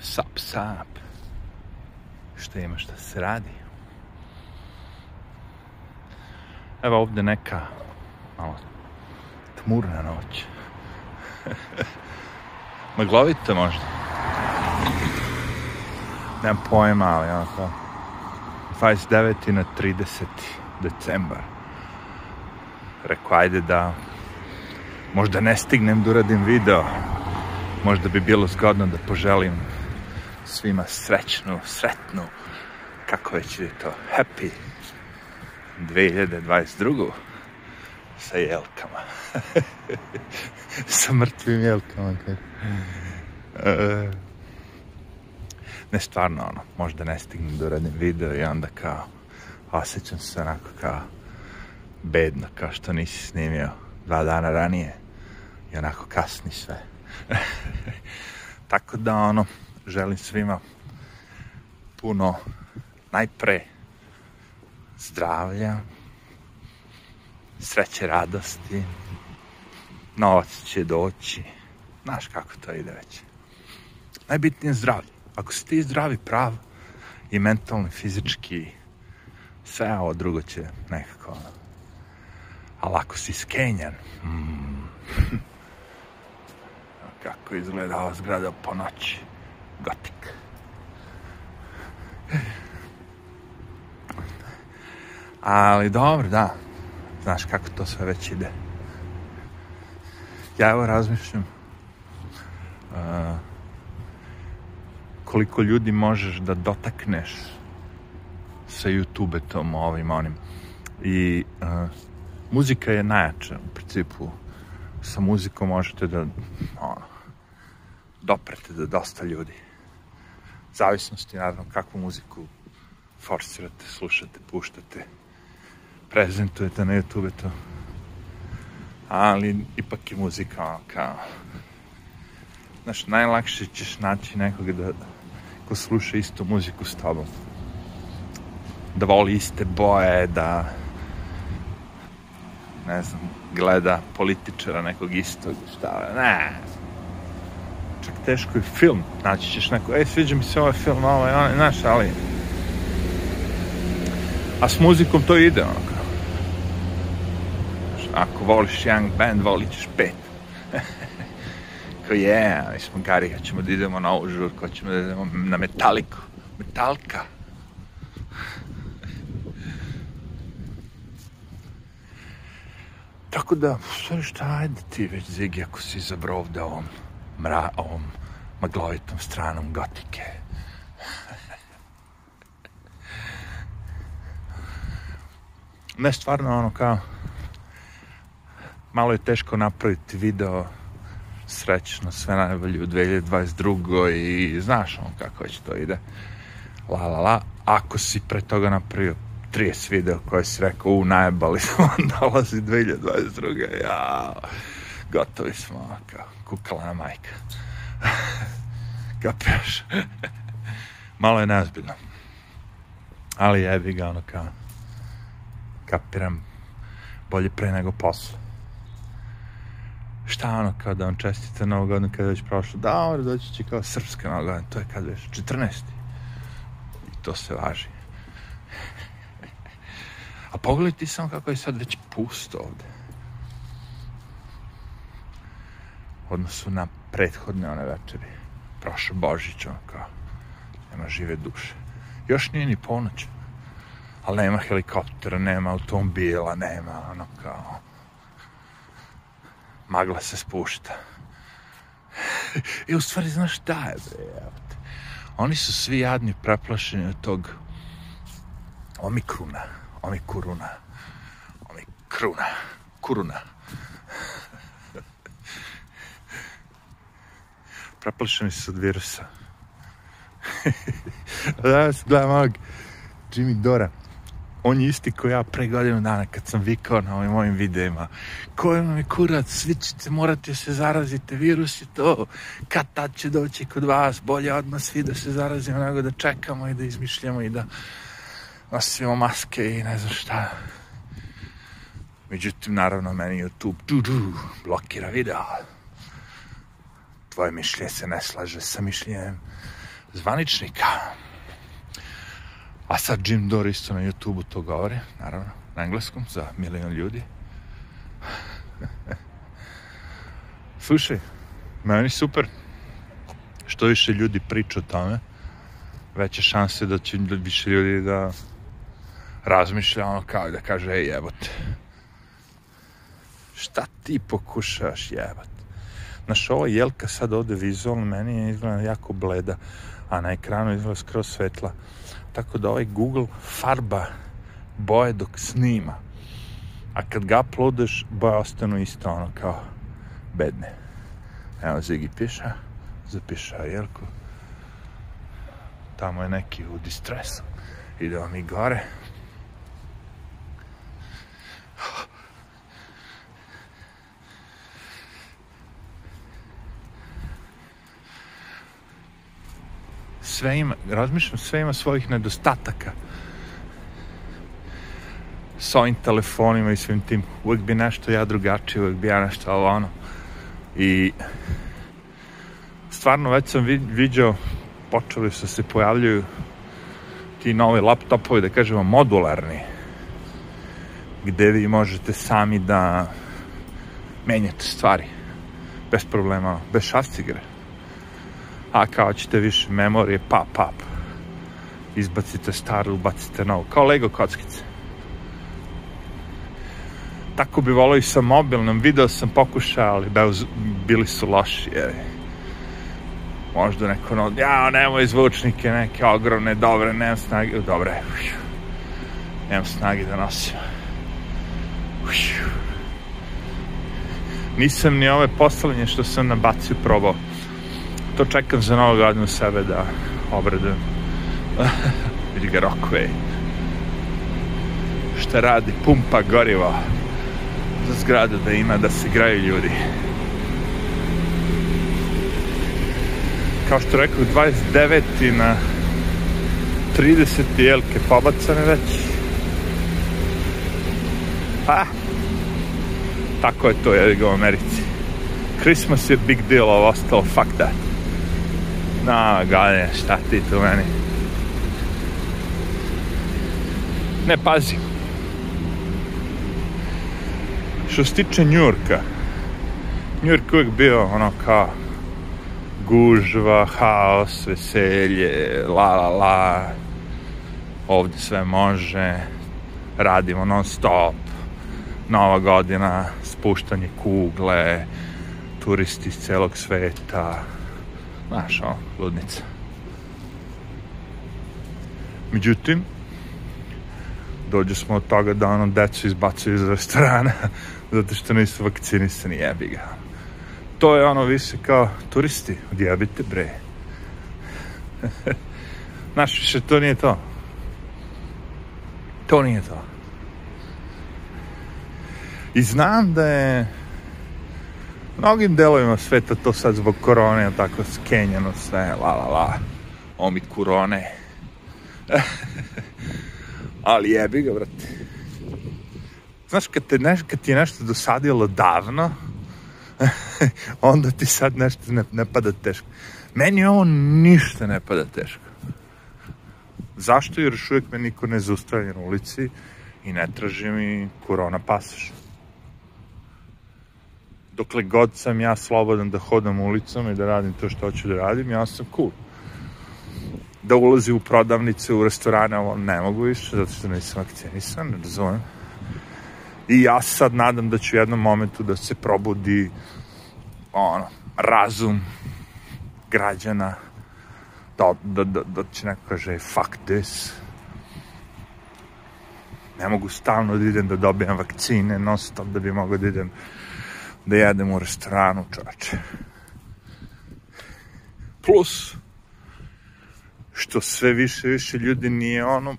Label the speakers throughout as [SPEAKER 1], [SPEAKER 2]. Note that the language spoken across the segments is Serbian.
[SPEAKER 1] Sap, sap. Šta ima, šta se radi? Evo ovde neka malo tmurna noć. Maglovito možda. Nemam pojma, ali ono kao 29. na 30. decembar. Rekao, ajde da možda ne stignem da uradim video. Možda bi bilo zgodno da poželim svima srećnu, sretnu, kako već je to, happy 2022. sa jelkama. sa mrtvim jelkama. Uh, ne stvarno ono, možda ne stignem da uradim video i onda kao osjećam se onako kao bedno, kao što nisi snimio dva dana ranije i onako kasni sve. Tako da ono, želim svima puno najpre zdravlja, sreće, radosti, novac će doći, znaš kako to ide već. Najbitnije je zdravlje. Ako si ti zdravi prav i mentalno, i fizički, sve ovo drugo će nekako ono. Ali ako si skenjan, mm, kako izgleda ova zgrada po noći. Gotik. Ali dobro, da. Znaš kako to sve već ide. Ja evo razmišljam uh, koliko ljudi možeš da dotakneš sa YouTube-etom ovim onim. I uh, muzika je najjača u principu. Sa muzikom možete da ono, doprete do dosta ljudi. Zavisnosti, naravno, kakvu muziku forsirate, slušate, puštate, prezentujete na YouTube to. Ali ipak je muzika ono kao... Znaš, najlakše ćeš naći nekoga da ko sluša istu muziku s tobom. Da voli iste boje, da ne znam, gleda političara nekog istog, šta, ne, čak teško i film. Naći ćeš neko, ej, sviđa mi se ovaj film, ovaj, onaj, znaš, ali... A s muzikom to ide, ono kao. Ako voliš jedan band, volit ćeš pet. kao je, mi smo gari, ćemo da idemo na ovu žurku, ćemo da idemo na metaliku. Metalka. Tako da, stvari šta, ajde ti već, Zigi, ako si izabrao ovde ovom mra, ovom maglovitom stranom gotike. ne stvarno ono kao malo je teško napraviti video srećno sve najbolje u 2022. i znaš on kako već to ide la la la ako si pre toga napravio 30 video koje si rekao u najebali smo dolazi 2022. ja gotovi smo kao kukalana majka. Kapiraš? Malo je neozbiljno. Ali jebi ga ono kao kapiram bolje pre nego posle. Šta ono kao da vam čestite novu kada je već prošlo? Da, ono doći će kao srpska nova. To je kad već 14. I to se važi. A pogledaj ti samo kako je sad već pusto ovde. Odnosu na prethodne one večeri. Prošao Božić, ono kao, nema žive duše. Još nije ni ponoć, ali nema helikoptera, nema automobila, nema ono kao, magla se spušta. I u stvari, znaš šta je, bre, evo te. Oni su svi jadni preplašeni od tog omikruna, omikuruna, omikruna, kuruna. Preplašeni su od virusa. Danas gledam ovog Jimmy Dora. On je isti ko ja pre godinu dana kad sam vikao na ovim mojim videima. Ko vam je kurac, svi ćete morati da se zarazite, virus je to. Kad tad će doći kod vas, bolje odmah svi da se zarazimo nego da čekamo i da izmišljamo i da nosimo maske i ne znam šta. Međutim, naravno, meni YouTube du, du, blokira video tvoje mišljenje se ne slaže sa mišljenjem zvaničnika. A sad Jim Dore isto na YouTube-u to govori, naravno, na engleskom, za milion ljudi. Slušaj, meni super. Što više ljudi priča o tome, veće šanse da će više ljudi da razmišlja ono kao da kaže, ej jebote, šta ti pokušaš jebat? Znaš, ova jelka sad ovde vizualno meni je izgleda jako bleda, a na ekranu izgleda skroz svetla. Tako da ovaj Google farba boje dok snima. A kad ga uploadaš, boje ostanu isto ono kao bedne. Evo Zigi piša, zapiša Jelku. Tamo je neki u distresu. Idemo mi gore. Sve ima, razmišljam, sve ima svojih nedostataka s ovim telefonima i svim tim. Uvijek bi nešto ja drugačije, uvijek bi ja nešto ovo ono. I stvarno već sam vidio, počeli su se pojavljuju ti novi laptopovi, da kažemo modularni, gde vi možete sami da menjate stvari bez problema, bez šastigre a kao ćete više memorije, pap, pap. Izbacite staru, ubacite novu, kao Lego kockice. Tako bi volio i sa mobilnom, video sam pokušao, ali da, bili su loši, jer možda neko no, ja, nemoj zvučnike, neke ogromne, dobre, nemam snage, dobre, nemam snage da nosim. Nisam ni ove poslednje što sam nabacio probao to čekam za novu godinu sebe da obradujem. Vidi ga Rockway. Šta radi? Pumpa goriva za zgradu da ima da se graju ljudi. Kao što rekao, 29. na 30. jelke pobacane već. Pa, tako je to, je u Americi. Christmas je big deal, ovo ostalo, fuck that. Na, gane, šta ti tu meni? Ne, pazi. Što se tiče Njurka, Njurk uvijek bio ono kao gužva, haos, veselje, la la la, ovde sve može, radimo non stop, nova godina, spuštanje kugle, turisti iz celog sveta, Znaš, ono, ludnica. Međutim, dođe smo od toga da ono decu izbacuju iz restorana zato što nisu vakcinisani, jebi ga. To je ono više kao turisti, odjebite bre. Znaš, više to nije to. To nije to. I znam da je mnogim delovima sveta to sad zbog korone tako skenjano sve, la la la, omi kurone. Ali jebi ga, brate. Znaš, kad, te neš, kad ti je nešto dosadilo davno, onda ti sad nešto ne, ne pada teško. Meni ovo ništa ne pada teško. Zašto? Jer još uvijek me niko ne zaustavlja na ulici i ne traži mi korona pasaž dokle god sam ja slobodan da hodam ulicom i da radim to što hoću da radim, ja sam cool. Da ulazi u prodavnice, u restorane, ovo ne mogu više, zato što nisam vakcinisan, razumem. I ja sad nadam da ću u jednom momentu da se probudi ono, razum građana, da, da, da, da će neko kaže fuck this, ne mogu stalno da idem da dobijam vakcine, non stop da bi mogao da idem da jedem u restoranu, čoveče. Plus, što sve više više ljudi nije ono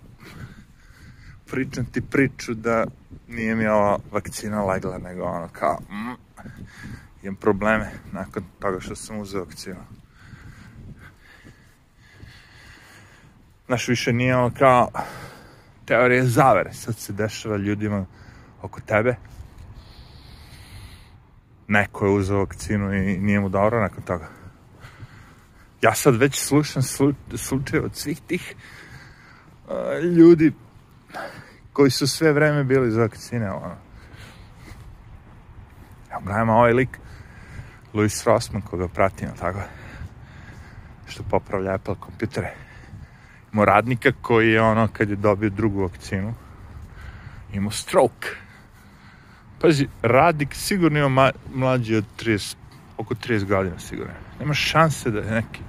[SPEAKER 1] pričam ti priču da nije mi ova vakcina legla, nego ono kao mm, imam probleme nakon toga što sam uzeo vakcinu. Znaš, više nije ono kao teorije zavere, sad se dešava ljudima oko tebe, neko je uzeo vakcinu i nije mu dobro nakon toga. ja sad već slušam slu, slučaje od svih tih uh, ljudi koji su sve vreme bili za vakcine, ono. Ja brajam ovaj lik, Louis Rossman, koga pratim, tako, što popravlja Apple kompjutere. Imao radnika koji je ono, kad je dobio drugu vakcinu, imao stroke. Pazi, radnik sigurno ima mlađi od 30, oko 30 godina sigurno. Nema šanse da je neki,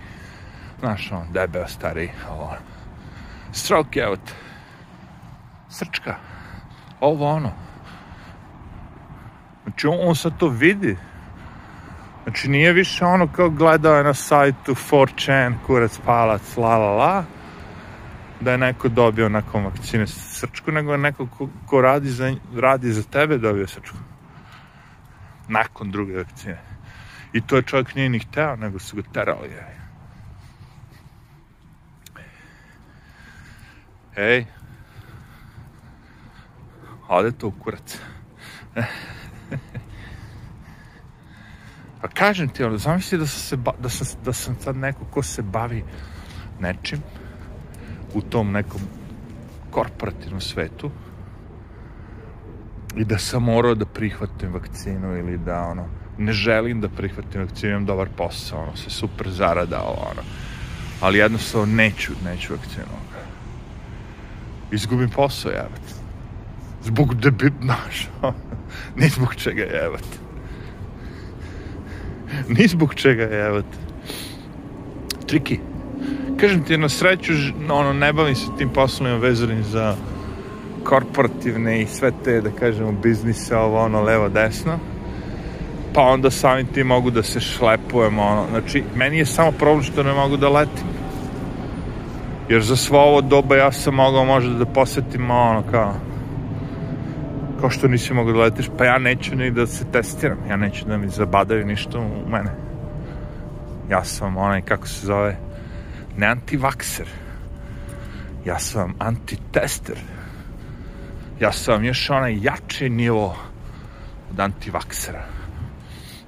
[SPEAKER 1] znaš, on, debeo, stari, ovo, stroke, te, srčka, ovo, ono. Znači, on, on sad to vidi. Znači, nije više ono kao gledao je na sajtu 4chan, kurac, palac, la, la, la, da je neko dobio nakon vakcine srčku, nego je neko ko, ko radi, za, radi za tebe dobio srčku. Nakon druge vakcine. I to je čovjek nije ni hteo, nego su ga terali. Ej. Ode to u kurac. pa kažem ti, ono, zamisli da sam, se, ba, da, sam, da sam sad neko ko se bavi nečim u tom nekom korporativnom svetu i da sam morao da prihvatim vakcinu ili da ono ne želim da prihvatim vakcinu, imam dobar posao, ono, se super zarada, ono, ali jednostavno neću, neću vakcinu. Izgubim posao, jebate. Zbog da bi, znaš, ni zbog čega jebate. Ni zbog čega jebate. Triki. Kažem ti, na sreću, ono, ne bavim se tim poslovima vezanim za korporativne i sve te, da kažemo, biznise, ovo, ono, levo, desno pa onda samim tim mogu da se šlepujem, ono, znači, meni je samo problem što ne mogu da letim. Jer za svo ovo doba ja sam mogao možda da posetim, ono, kao, kao što nisi mogao da letiš, pa ja neću ni da se testiram, ja neću da mi zabadaju ništa u mene. Ja sam onaj, kako se zove, ne antivakser, ja sam antitester. Ja sam još onaj jači nivo od antivaksera.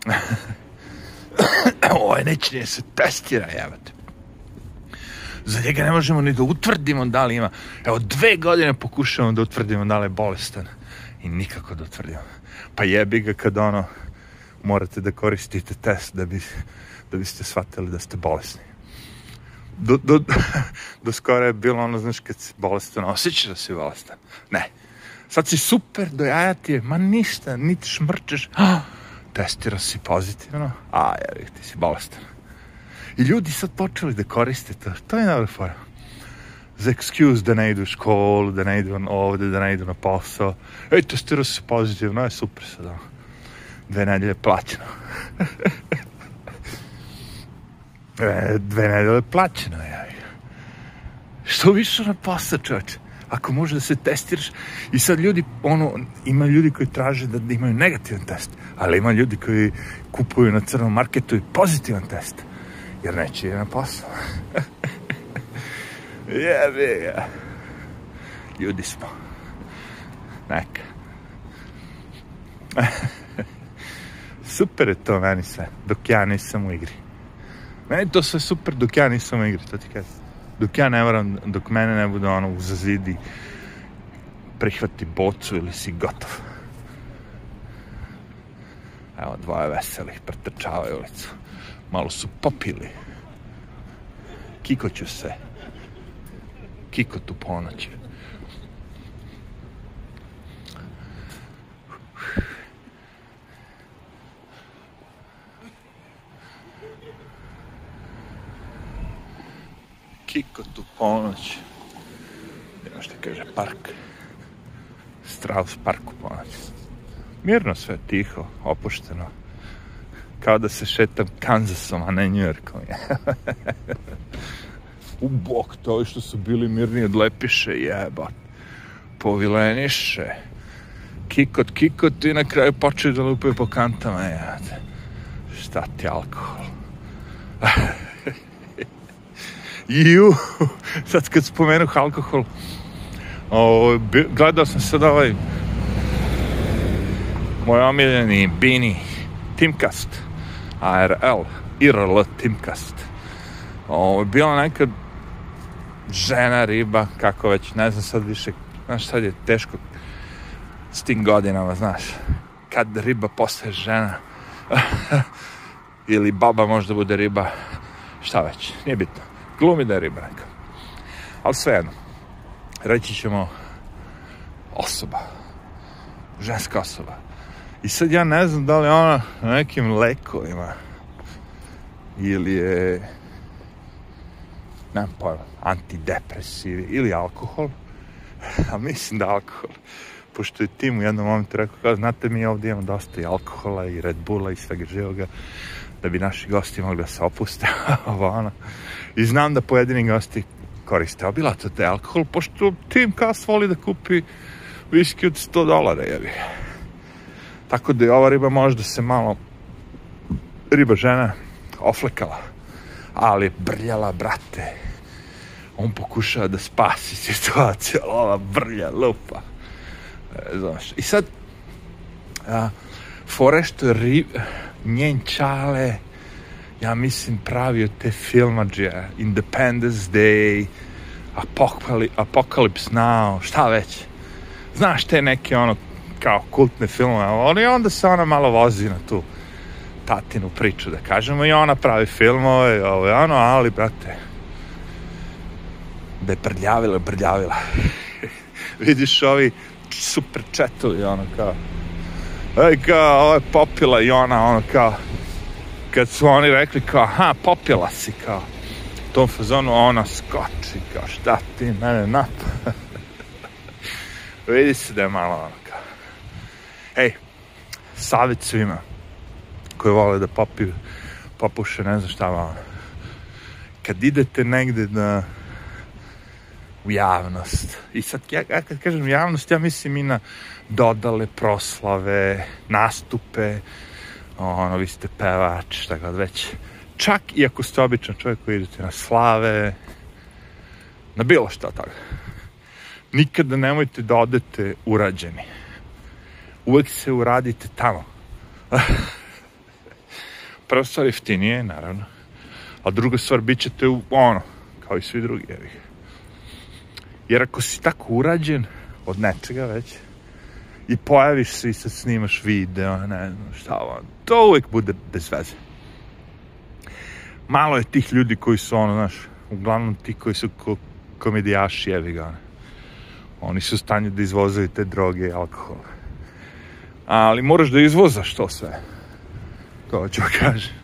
[SPEAKER 1] ovaj neće ne se testira, jebate. Za njega ne možemo ni da utvrdimo da li ima. Evo, dve godine pokušavamo da utvrdimo da li je bolestan. I nikako da utvrdimo. Pa jebi ga kad ono, morate da koristite test da, bi, da biste shvatili da ste bolesni. Do, do, do skoro je bilo ono, znaš, kad si bolestan, osjećaš da si bolestan. Ne. Sad si super, do ti je, ma ništa, niti šmrčeš. Ah, testira si pozitivno, a ja ti si bolestan. I ljudi sad počeli da koriste to. To je dobra fora. Za excuse da ne idu u školu, da ne idu ovde, da ne idu na posao. Ej, testirao si pozitivno, je super sad. Dve nedelje plaćeno. e, dve nedelje plaćeno, ja. Što više na posao, čovječe? ako može da se testiraš i sad ljudi, ono, ima ljudi koji traže da, da imaju negativan test, ali ima ljudi koji kupuju na crnom marketu i pozitivan test, jer neće je na posao. Jebi ga. Ljudi smo. Neka. super je to meni sve, dok ja nisam u igri. Meni to sve super dok ja nisam u igri, to ti kažem dok ja ne varam, dok mene ne bude ono uzazidi, prihvati bocu ili si gotov. Evo, dvoje veselih pretrčavaju ulicu. Malo su popili. Kikoću se. Kiko tu ponoć. Kiko tu ponoć. Ima što kaže park. Strauss park u ponoć. Mirno sve, tiho, opušteno. Kao da se šetam Kansasom, a ne Njujorkom. u bok, to što su bili mirni od lepiše, jebat. Povileniše. Kikot, kikot i na kraju počeo da lupaju po kantama, jebat. Šta ti alkohol? Ju, sad kad spomenu alkohol, o, gledao sam sad ovaj moj omiljeni Bini Timcast ARL IRL Timcast Ovo, bila neka žena, riba, kako već, ne znam sad više, znaš, sad je teško s tim godinama, znaš, kad riba postaje žena, ili baba možda bude riba, šta već, nije bitno. Glumi da je riba neka. Ali svejedno, reći ćemo osoba, ženska osoba. I sad ja ne znam da li ona na nekim lekovima ili je nemam pojma, antidepresivi ili alkohol, a mislim da alkohol, pošto je tim u jednom momentu rekao, kao, znate mi ovdje imamo dosta i alkohola i Red Bulla i svega živoga, da bi naši gosti mogli da se opuste, ovo ono. I znam da pojedini gosti koriste obilato te alkohol, pošto tim kas voli da kupi viski od 100 dolara, jebi. Tako da je ova riba možda se malo riba žena oflekala, ali brljala, brate. On pokušava da spasi situaciju, ali ova brlja, lupa. E, znaš. I sad, a, fore što ri, njen čale, ja mislim, pravio te filmađe, Independence Day, Apokali, Apocalypse Now, šta već. Znaš te neke, ono, kao kultne filmove, ali onda se ona malo vozi na tu tatinu priču, da kažemo, i ona pravi filmove, ovo je ono, ali, brate, da je prljavila, prljavila. Vidiš ovi super četovi, ono, kao, ej, kao, ovo je popila i ona, ono, kao, kad su oni rekli, kao, aha, popila si, kao, tom fazonu ona skoči, kao, šta ti mene nap? Vidi se da je malo, ono, kao, ej, savjet svima, koji vole da popiju, popuše, ne znam šta vam. Kad idete negde da u javnost, i sad ja, ja kad kažem javnost, ja mislim i na dodale proslave, nastupe, ono, vi ste pevač, šta god već. Čak i ako ste običan čovjek koji idete na slave, na bilo šta toga. Nikada nemojte da odete urađeni. Uvek se uradite tamo. prva stvar jeftinije, naravno. A druga stvar, bit ćete u, ono, kao i svi drugi. Jer ako si tako urađen od nečega već, i pojaviš se i sad snimaš video, ne znam šta ovo, to uvek bude bez veze. Malo je tih ljudi koji su ono, znaš, uglavnom ti koji su ko, komedijaši, jevi ga, Oni su u stanju da izvozaju te droge i alkohol. Ali moraš da izvozaš to sve to ću kažem.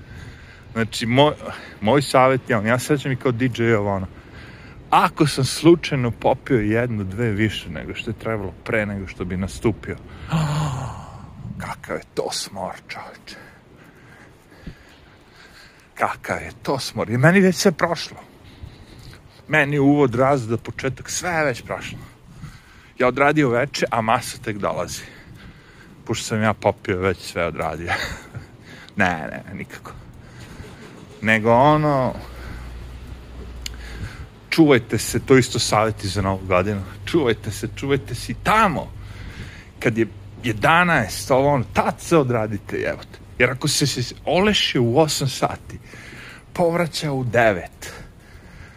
[SPEAKER 1] Znači, moj, moj savjet je on, ja sećam i kao DJ ono, ako sam slučajno popio jednu, dve više nego što je trebalo pre nego što bi nastupio, kakav je to smor, čovječe. Kakav je to smor. I meni već sve prošlo. Meni uvod, razda, početak, sve je već prošlo. Ja odradio veče, a masa tek dolazi. Pošto sam ja popio, već sve odradio. Ne, ne, nikako. Nego ono, čuvajte se, to isto savjeti za novu godinu, čuvajte se, čuvajte se tamo, kad je 11, ovo ono, tad se odradite, jebote. Jer ako se, se oleše u 8 sati, povraća u 9,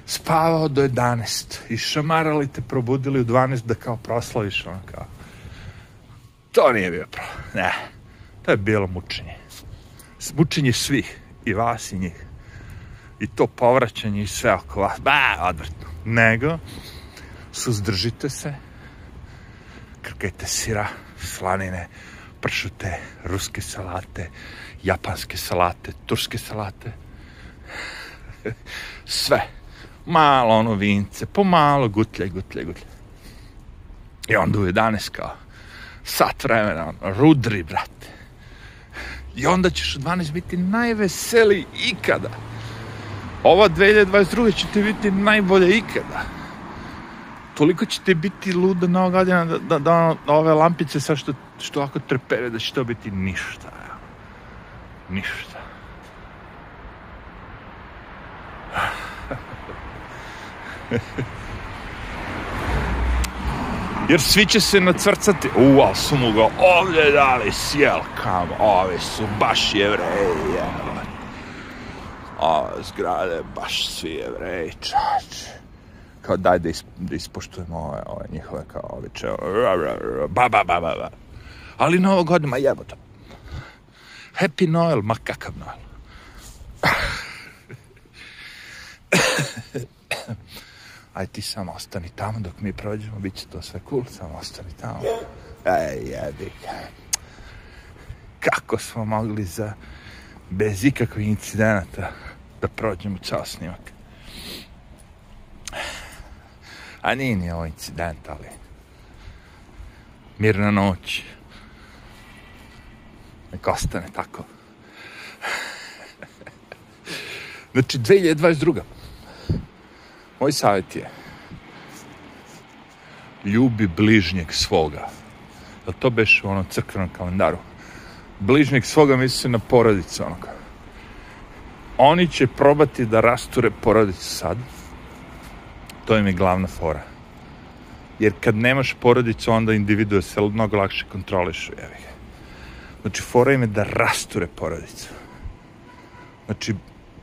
[SPEAKER 1] spavao do 11 i šamarali te probudili u 12 da kao proslaviš ono kao. To nije bio pro. Ne, to je bilo mučenje mučenje svih, i vas i njih. I to povraćanje i sve oko vas, ba, odvrtno. Nego, suzdržite se, krkajte sira, slanine, pršute, ruske salate, japanske salate, turske salate. sve. Malo ono vince, pomalo gutljaj, gutljaj, gutljaj. I onda u 11 kao sat vremena, ono, rudri, brate I onda ćeš u 12 biti najveseliji ikada. Ova 2022. će ti biti najbolje ikada. Toliko će ti biti luda nova godina da, da, da, ove lampice sa što, što ako trpere da će to biti ništa. Ništa. jer svi će se nacrcati. U, ali su mu ga ovdje dali sjel kam, ove su baš jevreji, A, zgrade, baš svi jevreji, čač. Kao daj da, da ispoštujemo ove, ove njihove kao običe, ba, ba, ba, ba. Ali novo godine, ma jebote. Happy Noel, ma kakav Noel. Aj ti samo ostani tamo dok mi prođemo, bit će to sve cool, samo ostani tamo. Ej, jebi. Kako smo mogli za bez ikakvih incidenata da prođemo ceo snimak. A nije ni ovo incident, ali mirna noć. Nek ostane tako. Znači, 2022. Moj savjet je ljubi bližnjeg svoga. Da to beš u onom crkvenom kalendaru. Bližnjeg svoga misli se na porodicu onoga. Oni će probati da rasture porodicu sad. To im je glavna fora. Jer kad nemaš porodicu, onda individue se mnogo lakše kontrolišu. Jevi. Znači, fora im je da rasture porodicu. Znači,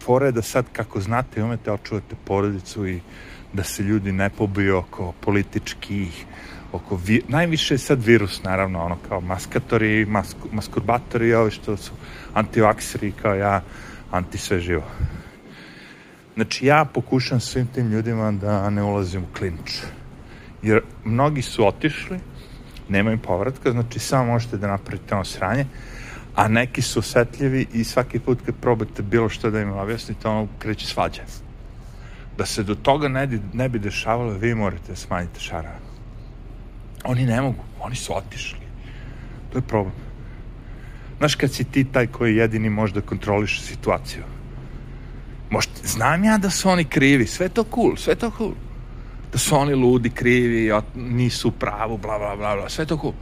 [SPEAKER 1] fora je da sad, kako znate, umete očuvate porodicu i da se ljudi ne pobiju oko političkih, oko vi... najviše je sad virus, naravno, ono kao maskatori, masku, maskurbatori, ovi što su antivakseri kao ja, anti sve živo. Znači, ja pokušam svim tim ljudima da ne ulazim u klinč. Jer mnogi su otišli, nemaju povratka, znači samo možete da napravite ono sranje, a neki su osetljivi i svaki put kad probate bilo što da im objasnite, ono kreće svađa. Da se do toga ne, ne bi dešavalo, vi morate da smanjite šarana. Oni ne mogu, oni su otišli. To je problem. Znaš kad si ti taj koji jedini može da kontroliše situaciju. Možda, znam ja da su oni krivi, sve to cool, sve to cool. Da su oni ludi, krivi, nisu u pravu, bla, bla, bla, bla, sve to cool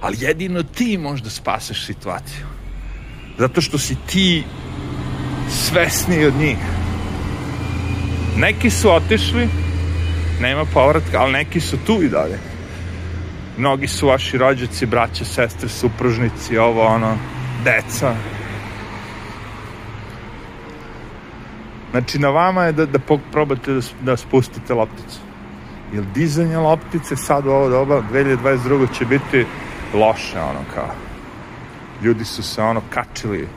[SPEAKER 1] ali jedino ti možeš da spaseš situaciju. Zato što si ti svesniji od njih. Neki su otišli, nema povratka, ali neki su tu i dalje. Mnogi su vaši rođaci, braće, sestre, supružnici, ovo, ono, deca. Znači, na vama je da, da probate da, da spustite lopticu. Jer dizanje loptice sad u ovo doba, 2022. će biti loše, ono kao. Ljudi su se ono kačili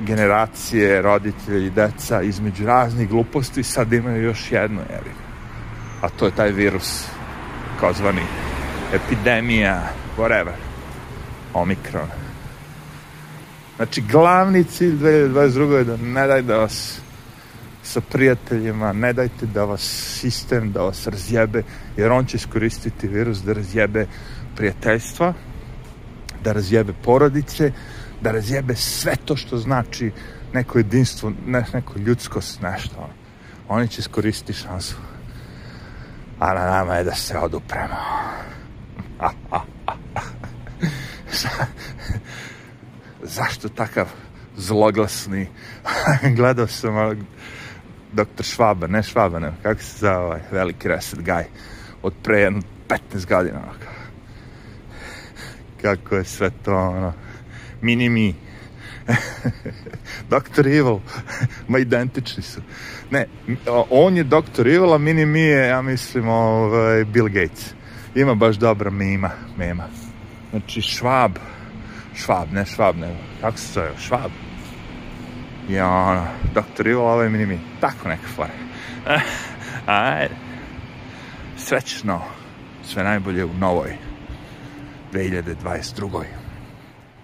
[SPEAKER 1] generacije, roditelji i deca između raznih gluposti sad imaju još jednu, jevi. A to je taj virus, kao zvani epidemija, whatever, omikron. Znači, glavni cilj 2022. je da ne daj da vas sa prijateljima, ne dajte da vas sistem, da vas razjebe, jer on će iskoristiti virus da razjebe prijateljstva, da razjebe porodice, da razjebe sve to što znači neko jedinstvo, ne, neko ljudskost, nešto. Oni će iskoristiti šansu. A na nama je da se odupremo. Zašto takav zloglasni? Gledao sam doktor Švaba, ne Švaba, ne, kako se zove ovaj veliki reset guy od pre jedno 15 godina. Kako je sve to, ono, mini mi. Dr. Evil, ma identični su. Ne, on je Dr. Evil, a mini mi je, ja mislim, ovaj, Bill Gates. Ima baš dobra mima, mema. Znači, Švab, Švab, ne Švab, ne, kako se zove, Švab. I ono, Dr. Evil, ovo je mini mi. Tako neka fora. Ajde. Srećno. Sve najbolje u novoj 2022.